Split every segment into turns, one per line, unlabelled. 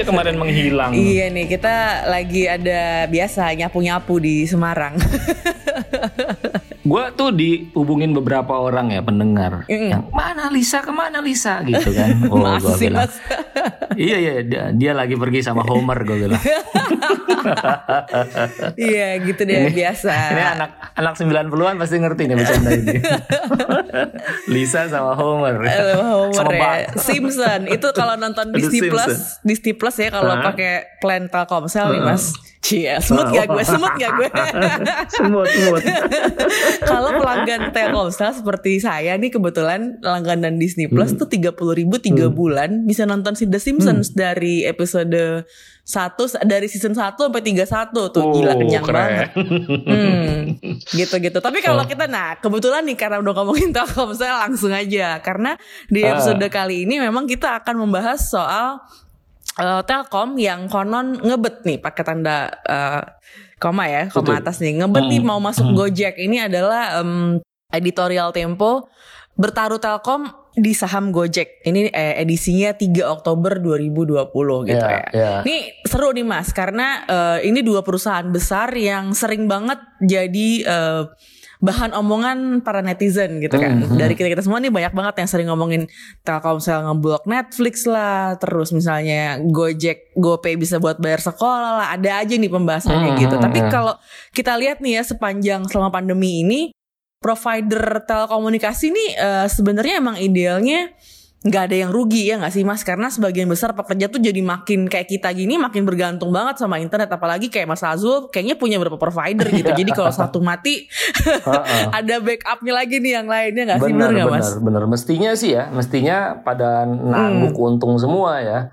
aja kemarin menghilang?
Iya nih, kita lagi ada biasa nyapu-nyapu di Semarang.
Gue tuh dihubungin beberapa orang ya pendengar.
Mm.
Yang mana Lisa, ke mana Lisa gitu kan? Oh, gua
Masih
bilang,
mas.
Iya iya dia, dia lagi pergi sama Homer gue bilang.
iya gitu deh biasa.
Ini anak anak 90-an pasti ngerti nih bercanda ini. Lisa sama Homer.
Eh, Homer
sama
ya.
Bart.
Simpson itu kalau nonton Disney
Simpsons.
Plus, Disney Plus ya kalau
Hah?
pakai plan Telkomsel nih mas. Cia, semut gak gue? Semut gak gue?
semut semut.
Kalau pelanggan Telkomsel seperti saya nih kebetulan langganan Disney Plus tuh tiga puluh ribu tiga bulan bisa nonton si The Simpsons dari episode satu dari season 1 sampai 31 tuh gila
Oh,
kenyang
keren.
banget. Hmm, gitu-gitu. Tapi kalau kita nah kebetulan nih karena udah ngomongin Telkomsel langsung aja karena di
Ah.
episode kali ini memang kita akan membahas soal eh, Telkom yang konon ngebet nih pakai tanda eh, koma ya, koma
Betul.
atas nih. Ngebet nih
Hmm.
mau masuk Gojek. Ini adalah em, editorial Tempo bertaruh Telkom di saham Gojek. Ini eh, edisinya 3 Oktober 2020 gitu
Ya,
ya.
ya.
Ini seru nih Mas karena eh, ini dua perusahaan besar yang sering banget jadi eh, bahan omongan para netizen gitu kan.
Hmm, hmm.
Dari kita-kita semua nih banyak banget yang sering ngomongin Telkomsel ngeblok Netflix lah, terus misalnya Gojek, GoPay bisa buat bayar sekolah lah, ada aja nih pembahasannya
Hmm,
gitu. Tapi
hmm.
kalau kita lihat nih ya sepanjang selama pandemi ini provider telekomunikasi nih eh, sebenarnya emang idealnya nggak ada yang rugi ya nggak sih mas? Karena sebagian besar pekerja tuh jadi makin kayak kita gini makin bergantung banget sama internet. Apalagi kayak mas Azul kayaknya punya beberapa provider gitu. Jadi kalau satu mati ada backupnya lagi nih yang lainnya nggak sih? Bener
benar
nggak
benar
mas?
benar mestinya sih ya mestinya pada nangguk
Hmm.
untung semua ya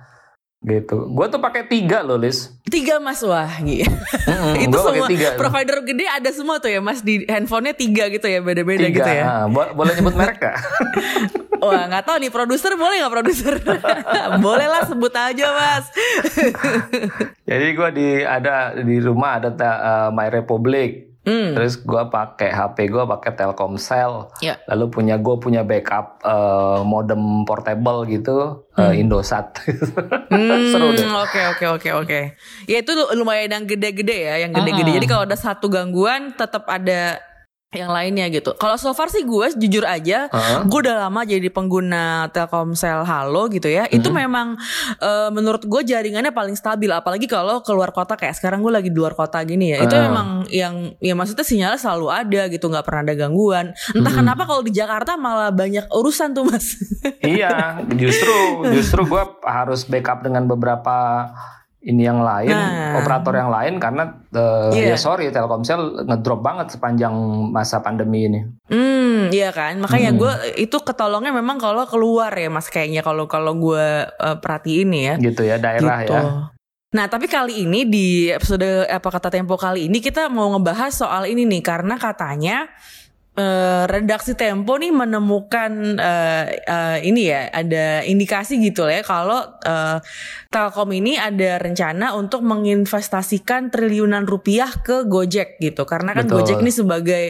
gitu. Gue tuh pakai tiga loh Lis
tiga mas. Wah gitu
Mm-mm,
itu semua
tiga.
provider gede ada semua tuh ya mas. Di handphonenya tiga gitu ya beda-beda gitu ya.
bo- boleh nyebut merek gak?
Wah nggak tahu nih produser boleh nggak produser? boleh lah sebut aja mas.
jadi gue di ada di rumah ada ta- eh, My Republic
Hmm.
terus gue pakai HP gue pakai Telkomsel
Ya.
lalu punya gue punya backup eh, modem portable gitu eh, Indosat
Hmm,
seru deh
Oke oke oke oke. Ya itu lumayan yang gede-gede ya, yang gede-gede.
Ah.
Jadi kalau ada satu gangguan tetap ada yang lainnya gitu. Kalau so far sih gue jujur aja,
Heeh.
gue udah lama jadi pengguna Telkomsel Halo gitu ya. Itu
Hmm.
memang eh, menurut gue jaringannya paling stabil. Apalagi kalau keluar kota kayak sekarang gue lagi di luar kota gini ya. Itu
Ah.
memang yang ya maksudnya sinyalnya selalu ada gitu, nggak pernah ada gangguan. Entah
Hmm.
kenapa kalau di Jakarta malah banyak urusan tuh mas.
iya justru justru gue harus backup dengan beberapa ini yang lain
Nah.
operator yang lain karena eh,
Iya.
ya sorry Telkomsel ngedrop banget sepanjang masa pandemi ini
Hmm, iya kan. Makanya
Hmm.
gue itu ketolongnya memang kalau keluar ya mas kayaknya kalau kalau gue eh, perhatiin ya.
gitu ya daerah
gitu.
ya
Nah tapi kali ini di episode apa kata Tempo kali ini kita mau ngebahas soal ini nih karena katanya eh, redaksi Tempo nih menemukan eh, eh, ini ya ada indikasi gitu ya kalau eh, Telkom ini ada rencana untuk menginvestasikan triliunan rupiah ke Gojek gitu karena kan
Betul.
Gojek ini sebagai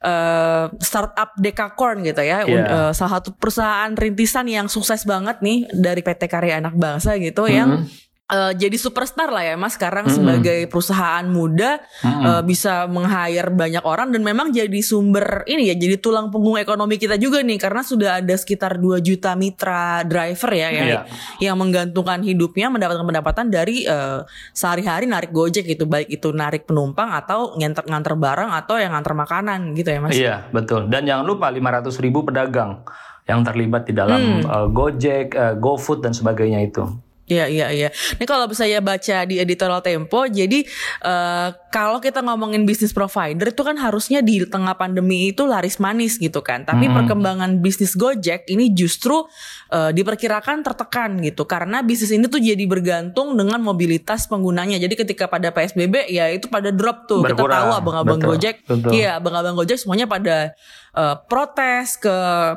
eh, startup Dekakorn gitu ya
Iya.
Un- eh, salah satu perusahaan rintisan yang sukses banget nih dari PT Karya Anak Bangsa gitu yang Eh, jadi superstar lah ya mas sekarang
Mm-mm.
sebagai perusahaan muda
Mm-mm.
eh, bisa meng-hire banyak orang dan memang jadi sumber ini ya jadi tulang punggung ekonomi kita juga nih karena sudah ada sekitar 2 juta mitra driver ya yang
Iya.
yang menggantungkan hidupnya mendapatkan pendapatan dari eh, sehari-hari narik gojek gitu baik itu narik penumpang atau nganter nganter barang atau yang nganter makanan gitu ya mas
Iya betul. Dan jangan lupa 500 ribu pedagang yang terlibat di dalam
Hmm.
eh, Gojek, eh, GoFood dan sebagainya itu.
Iya iya iya. Ini kalau saya baca di editorial Tempo, jadi eh, kalau kita ngomongin bisnis provider itu kan harusnya di tengah pandemi itu laris manis gitu kan. Tapi
Mm-mm.
perkembangan bisnis Gojek ini justru eh, diperkirakan tertekan gitu karena bisnis ini tuh jadi bergantung dengan mobilitas penggunanya. Jadi ketika pada PSBB ya itu pada drop tuh. Kita
Berkurang.
tahu abang-abang Gojek, iya abang-abang Gojek semuanya pada eh, protes ke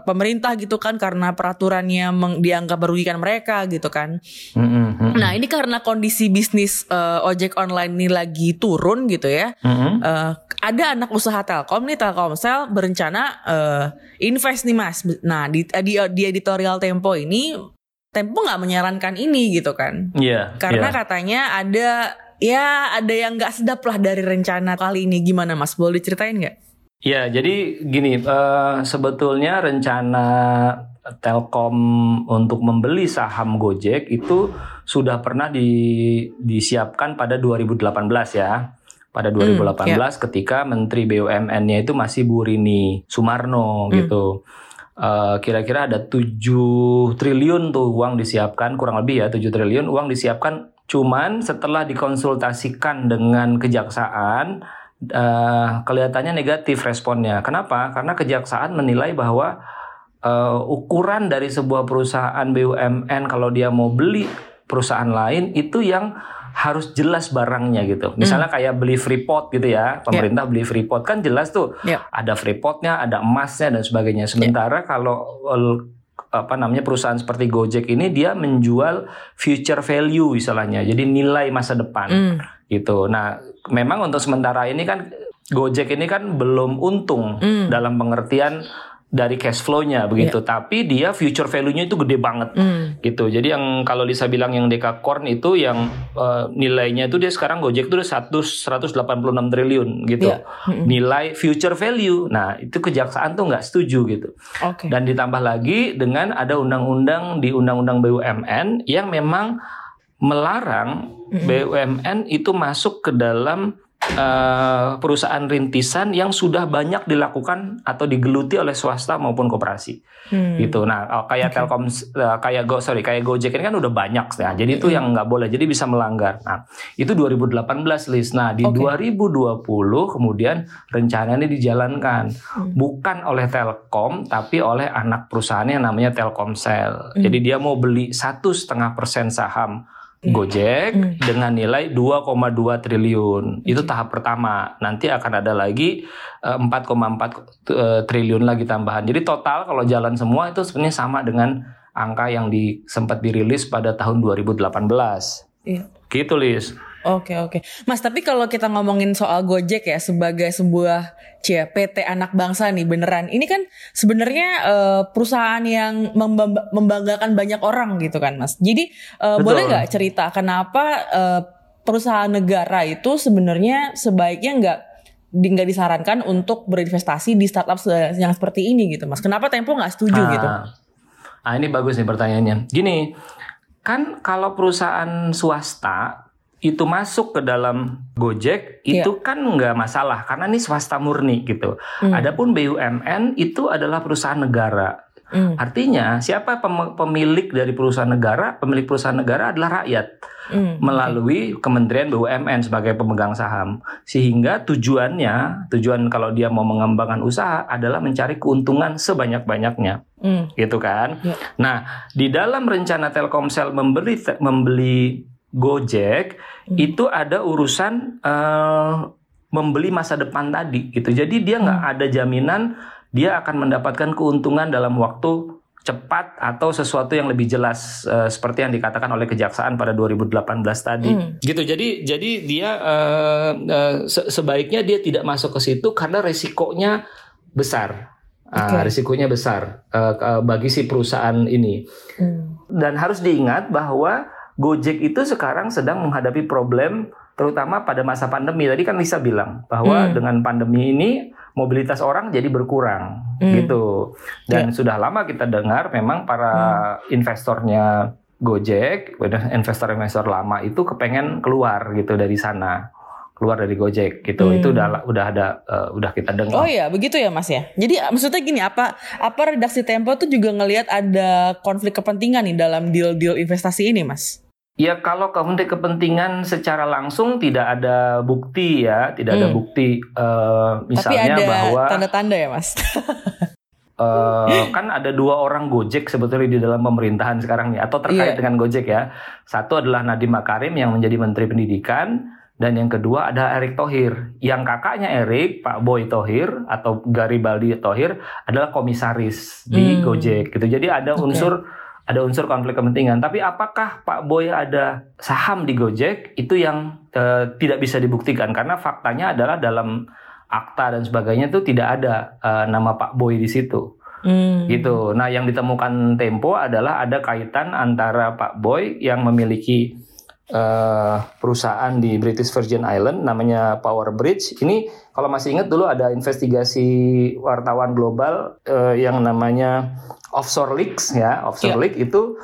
pemerintah gitu kan karena peraturannya meng- dianggap merugikan mereka gitu kan.
Mm-mm, mm-mm.
Nah ini karena kondisi bisnis eh, ojek online ini lagi turun gitu ya.
Mhm.
Eh, ada anak usaha Telkom nih Telkomsel berencana eh, invest nih Mas. Nah di, di di editorial Tempo ini Tempo nggak menyarankan ini gitu kan?
Iya.
Karena
iya.
katanya ada ya ada yang nggak sedap lah dari rencana kali ini gimana Mas? Boleh diceritain nggak?
Ya, jadi gini, eh, sebetulnya rencana Telkom untuk membeli saham Gojek itu sudah pernah di- disiapkan pada 2018 ya. Pada 2018 ketika Menteri BUMN-nya itu masih Bu Rini Sumarno
Hmm.
gitu. Eh, kira-kira ada 7 triliun tuh uang disiapkan, kurang lebih ya 7 triliun uang disiapkan cuman setelah dikonsultasikan dengan kejaksaan eh, kelihatannya negatif responnya. Kenapa? Karena kejaksaan menilai bahwa eh, ukuran dari sebuah perusahaan BUMN kalau dia mau beli perusahaan lain itu yang harus jelas barangnya gitu. Misalnya kayak beli Freeport gitu ya, pemerintah beli Freeport kan jelas tuh
Ya.
ada Freeportnya, ada emasnya dan sebagainya. Sementara kalau eh, apa namanya perusahaan seperti Gojek ini dia menjual future value istilahnya. Jadi nilai masa depan
Hmm.
gitu. Nah, memang untuk sementara ini kan Gojek ini kan belum untung
Hmm.
dalam pengertian dari cash flow-nya begitu. Tapi dia future value-nya itu gede banget
Hmm.
gitu. Jadi yang kalau Lisa bilang yang Dekakorn itu yang eh, nilainya itu dia sekarang Gojek itu udah 100 186 triliun gitu.
Iya. Mm-mm.
Nilai future value. Nah, itu kejaksaan tuh nggak setuju gitu.
Oke.
Dan ditambah lagi dengan ada undang-undang di undang-undang BUMN yang memang melarang
Mm-mm.
BUMN itu masuk ke dalam eh, perusahaan rintisan yang sudah banyak dilakukan atau digeluti oleh swasta maupun koperasi
Hmm.
gitu. Nah, oh, kayak
Oke.
Telkom, eh, kayak Go, sorry, kayak Gojek ini kan udah banyak, ya. Jadi itu
Mm.
yang nggak boleh, jadi bisa melanggar. Nah, itu 2018 list. Nah, di
Oke.
2020 kemudian rencana ini dijalankan
Hmm.
bukan oleh Telkom, tapi oleh anak perusahaannya namanya Telkomsel.
Mm.
Jadi dia mau beli satu setengah persen saham Gojek
Mm.
dengan nilai 2,2 triliun. Itu tahap pertama. Nanti akan ada lagi eh, 4,4 eh, triliun lagi tambahan. Jadi total kalau jalan semua itu sebenarnya sama dengan angka yang di, sempat dirilis pada tahun 2018.
Iya.
Gitu, Lis.
Oke oke, Mas. Tapi kalau kita ngomongin soal Gojek ya sebagai sebuah cia PT anak bangsa nih beneran. Ini kan sebenarnya eh, perusahaan yang membanggakan banyak orang gitu kan, Mas. Jadi
Betul.
boleh nggak cerita kenapa eh, perusahaan negara itu sebenarnya sebaiknya nggak nggak disarankan untuk berinvestasi di startup yang seperti ini gitu, Mas? Kenapa Tempo nggak setuju
Ah.
gitu?
Ah, ini bagus nih pertanyaannya. Gini, kan kalau perusahaan swasta itu masuk ke dalam Gojek itu kan nggak masalah karena ini swasta murni gitu.
Hmm.
Adapun BUMN itu adalah perusahaan negara.
Hmm.
Artinya siapa pem- pemilik dari perusahaan negara? Pemilik perusahaan negara adalah rakyat
Hmm.
melalui Kementerian BUMN sebagai pemegang saham. Sehingga tujuannya, tujuan kalau dia mau mengembangkan usaha adalah mencari keuntungan sebanyak-banyaknya
Hmm.
gitu kan.
Ya.
Nah, di dalam rencana Telkomsel membeli membeli Gojek
Hmm.
itu ada urusan eh, membeli masa depan tadi gitu. Jadi dia nggak
Hmm.
ada jaminan dia akan mendapatkan keuntungan dalam waktu cepat atau sesuatu yang lebih jelas eh, seperti yang dikatakan oleh kejaksaan pada 2018 tadi.
Hmm.
Gitu. Jadi jadi dia eh, eh, se- sebaiknya dia tidak masuk ke situ karena resikonya besar. Ah,
Oke.
risikonya besar eh, ke- bagi si perusahaan ini.
Hmm.
Dan harus diingat bahwa Gojek itu sekarang sedang menghadapi problem terutama pada masa pandemi. Tadi kan Lisa bilang bahwa
Hmm.
dengan pandemi ini mobilitas orang jadi berkurang
Hmm.
Gitu. Dan sudah lama kita dengar memang para
Hmm.
investornya Gojek, investor-investor lama itu kepengen keluar gitu dari sana. Keluar dari Gojek gitu.
Hmm.
Itu udah udah ada eh, udah kita dengar.
Oh iya, begitu ya Mas ya. Jadi ah, maksudnya gini, apa apa redaksi Tempo tuh juga ngelihat ada konflik kepentingan nih dalam deal-deal investasi ini, Mas?
Ya kalau konflik kepentingan secara langsung tidak ada bukti ya, tidak ada
Hmm.
bukti eh,
Tapi
misalnya
ada
bahwa
tanda-tanda ya, Mas.
eh, kan ada dua orang Gojek sebetulnya di dalam pemerintahan sekarang nih atau terkait
Iya.
dengan Gojek ya. Satu adalah Nadiem Makarim yang menjadi Menteri Pendidikan dan yang kedua ada Erick Thohir. Yang kakaknya Erick, Pak Boy Thohir atau Garibaldi Thohir adalah komisaris di
Hmm.
Gojek gitu. Jadi ada unsur ada unsur konflik kepentingan. Tapi apakah Pak Boy ada saham di Gojek itu yang uh, tidak bisa dibuktikan karena faktanya adalah dalam akta dan sebagainya itu tidak ada uh, nama Pak Boy di situ. Hmm. gitu. Nah, yang ditemukan Tempo adalah ada kaitan antara Pak Boy yang memiliki uh, perusahaan di British Virgin Island namanya Power Bridge. Ini kalau masih ingat dulu ada investigasi wartawan global uh, yang namanya offshore leaks ya, offshore yeah. leak itu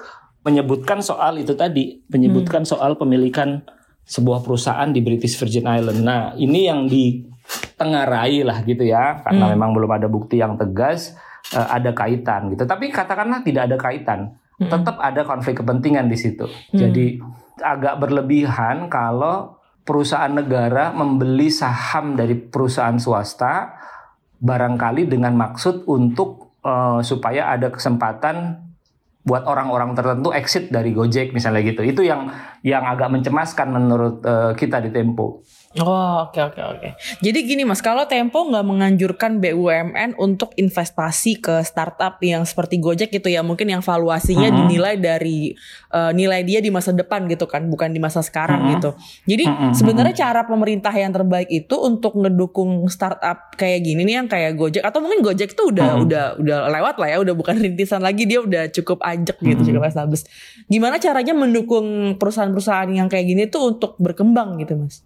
menyebutkan soal itu tadi, menyebutkan hmm. soal pemilikan sebuah perusahaan di British Virgin Island. Nah, ini yang ditengarai lah gitu ya, karena hmm. memang belum ada bukti yang tegas uh, ada kaitan gitu. Tapi katakanlah tidak ada kaitan, hmm. tetap ada konflik kepentingan di situ. Hmm. Jadi agak berlebihan kalau perusahaan negara membeli saham dari perusahaan swasta barangkali dengan maksud untuk uh, supaya ada kesempatan buat orang-orang tertentu exit dari Gojek misalnya gitu. Itu yang yang agak mencemaskan menurut uh, kita di Tempo.
Oh oke okay, oke okay, oke. Okay. Jadi gini mas, kalau Tempo nggak menganjurkan BUMN untuk investasi ke startup yang seperti Gojek gitu ya, mungkin yang valuasinya -hmm. dinilai dari uh, nilai dia di masa depan gitu kan, bukan di masa sekarang -hmm. gitu. Jadi -hmm. sebenarnya cara pemerintah yang terbaik itu untuk ngedukung startup kayak gini nih yang kayak Gojek atau mungkin Gojek tuh udah -hmm. udah udah lewat lah ya, udah bukan rintisan lagi dia udah cukup ajak gitu, -hmm. cukup established. Gimana caranya mendukung perusahaan-perusahaan yang kayak gini tuh untuk berkembang gitu mas?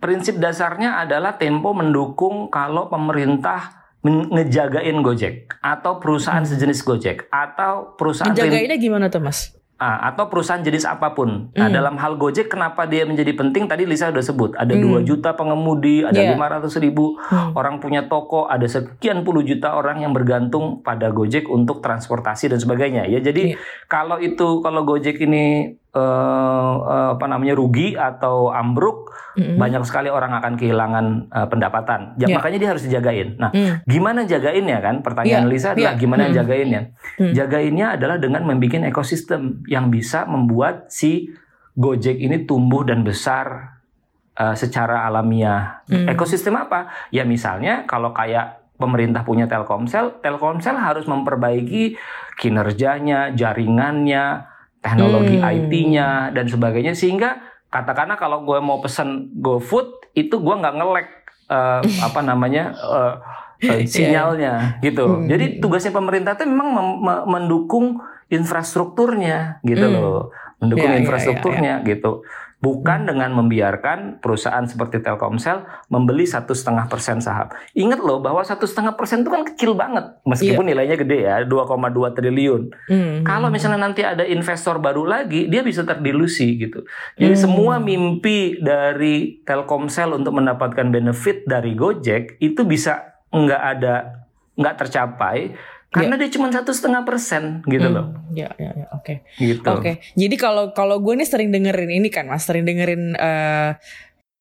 Prinsip dasarnya adalah Tempo mendukung kalau pemerintah ngejagain Gojek atau perusahaan hmm. sejenis Gojek atau perusahaan
ngejagainnya gimana tuh Mas?
Ah, atau perusahaan jenis apa pun. Nah, hmm. dalam hal Gojek kenapa dia menjadi penting? Tadi Lisa udah sebut, ada hmm. 2 juta pengemudi, ada yeah. 500 ribu hmm. orang punya toko, ada sekian puluh juta orang yang bergantung pada Gojek untuk transportasi dan sebagainya. Ya, jadi yeah. kalau itu kalau Gojek ini uh, uh, apa namanya rugi atau ambruk, mm-hmm. banyak sekali orang akan kehilangan uh, pendapatan. Ya, yeah. Makanya dia harus dijagain. Nah, mm. gimana jagainnya kan? Pertanyaan yeah. Lisa adalah yeah. gimana mm. jagainnya? Mm. Jagainnya adalah dengan membuat ekosistem yang bisa membuat si Gojek ini tumbuh dan besar uh, secara alamiah. Mm. Ekosistem apa? Ya misalnya kalau kayak pemerintah punya Telkomsel, Telkomsel harus memperbaiki kinerjanya, jaringannya, teknologi hmm. IT-nya dan sebagainya sehingga katakanlah kalau gue mau pesan GoFood itu gue nggak ngelek uh, apa namanya uh, uh, sinyalnya gitu. Hmm. Jadi tugasnya pemerintah itu memang mendukung infrastrukturnya gitu hmm. loh, mendukung yeah, infrastrukturnya yeah, yeah, yeah. gitu bukan hmm. dengan membiarkan perusahaan seperti Telkomsel membeli satu setengah persen saham. Ingat loh bahwa satu setengah persen itu kan kecil banget, meskipun yeah. nilainya gede ya, 2,2 triliun. Hmm. Kalau misalnya nanti ada investor baru lagi, dia bisa terdilusi gitu. Jadi hmm. semua mimpi dari Telkomsel untuk mendapatkan benefit dari Gojek itu bisa nggak ada nggak tercapai karena yeah. dia cuma satu setengah persen gitu hmm. loh.
Ya, ya, ya, oke. Gitu. Oke. Okay. Jadi kalau kalau gue nih sering dengerin ini kan, mas sering dengerin uh,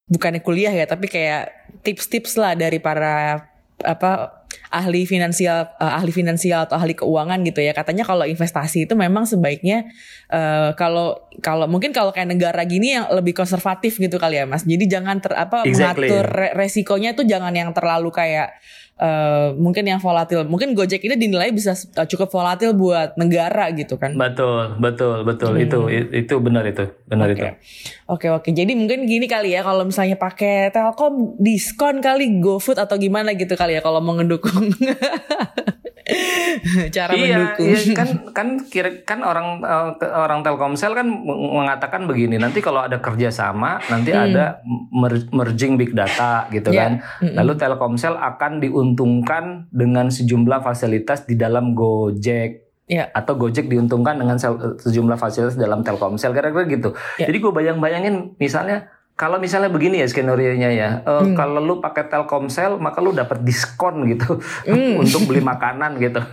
bukannya kuliah ya, tapi kayak tips-tips lah dari para apa ahli finansial uh, ahli finansial atau ahli keuangan gitu ya katanya kalau investasi itu memang sebaiknya uh, kalau kalau mungkin kalau kayak negara gini yang lebih konservatif gitu kali ya mas jadi jangan ter apa exactly. mengatur re resikonya tuh jangan yang terlalu kayak uh, mungkin yang volatil. Mungkin Gojek ini dinilai bisa uh, cukup volatil buat negara gitu kan.
Betul, betul, betul. Hmm. Itu itu benar itu, benar okay. itu.
Oke, okay, oke. Okay. Jadi mungkin gini kali ya kalau misalnya pakai Telkom diskon kali GoFood atau gimana gitu kali ya kalau mau ngedukung. cara iya, mendukung. Iya,
kan kan kira kan orang uh, orang Telkomsel kan mengatakan begini, nanti kalau ada kerjasama nanti hmm. ada merging big data gitu yeah. kan. Hmm. Lalu Telkomsel akan diuntungkan dengan sejumlah fasilitas di dalam Gojek. Yeah. Atau Gojek diuntungkan dengan sejumlah fasilitas dalam Telkomsel kira-kira gitu. Yeah. Jadi gue bayang-bayangin misalnya kalau misalnya begini ya skenario-nya ya, uh, hmm. kalau lu pakai Telkomsel maka lu dapat diskon gitu hmm. untuk beli makanan gitu.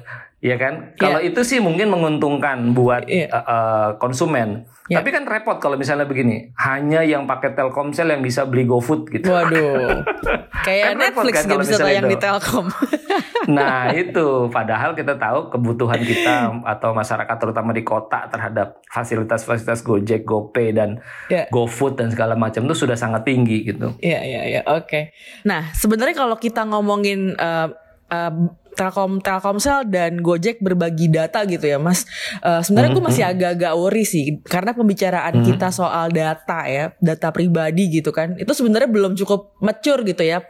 Ya kan? Yeah. Kalau itu sih mungkin menguntungkan buat yeah. uh, uh, konsumen. Yeah. Tapi kan repot kalau misalnya begini, hanya yang pakai Telkomsel yang bisa beli GoFood gitu.
Waduh. Kayak kan Netflix kan gak bisa tayang di Telkom.
nah, itu padahal kita tahu kebutuhan kita atau masyarakat terutama di kota terhadap fasilitas-fasilitas Gojek, GoPay dan yeah. GoFood dan segala macam itu sudah sangat tinggi gitu.
Iya, yeah, iya, yeah, iya. Yeah. Oke. Okay. Nah, sebenarnya kalau kita ngomongin uh, uh, Telkom Telkomsel dan Gojek berbagi data gitu ya Mas. Uh, sebenarnya gue masih agak-agak worry sih karena pembicaraan hmm. kita soal data ya, data pribadi gitu kan. Itu sebenarnya belum cukup mature gitu ya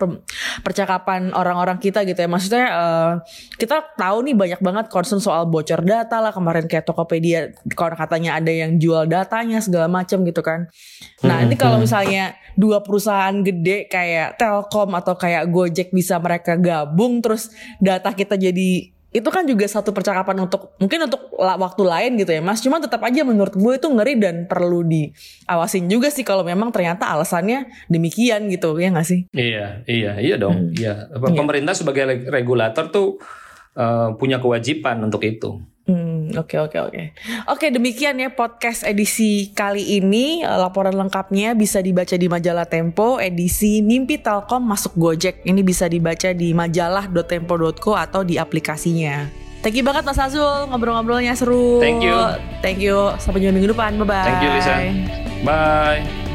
percakapan orang-orang kita gitu ya. Maksudnya uh, kita tahu nih banyak banget concern soal bocor data lah kemarin kayak Tokopedia kalau katanya ada yang jual datanya segala macam gitu kan. Nah, hmm. ini kalau misalnya dua perusahaan gede kayak Telkom atau kayak Gojek bisa mereka gabung terus data kita jadi itu kan juga satu percakapan untuk mungkin untuk waktu lain gitu ya mas. Cuma tetap aja menurut gue itu ngeri dan perlu diawasin juga sih kalau memang ternyata alasannya demikian gitu ya nggak sih?
Iya iya iya dong. Hmm. iya. Pemerintah yeah. sebagai regulator tuh uh, punya kewajiban untuk itu
Hmm, oke oke oke. Oke, demikian ya podcast edisi kali ini. Eh, laporan lengkapnya bisa dibaca di majalah Tempo edisi Mimpi Telkom masuk Gojek. Ini bisa dibaca di majalah.tempo.co atau di aplikasinya. Thank you banget Mas Azul, ngobrol-ngobrolnya seru.
Thank you.
Thank you. Sampai jumpa minggu depan. Bye bye.
Thank you Lisa. Bye.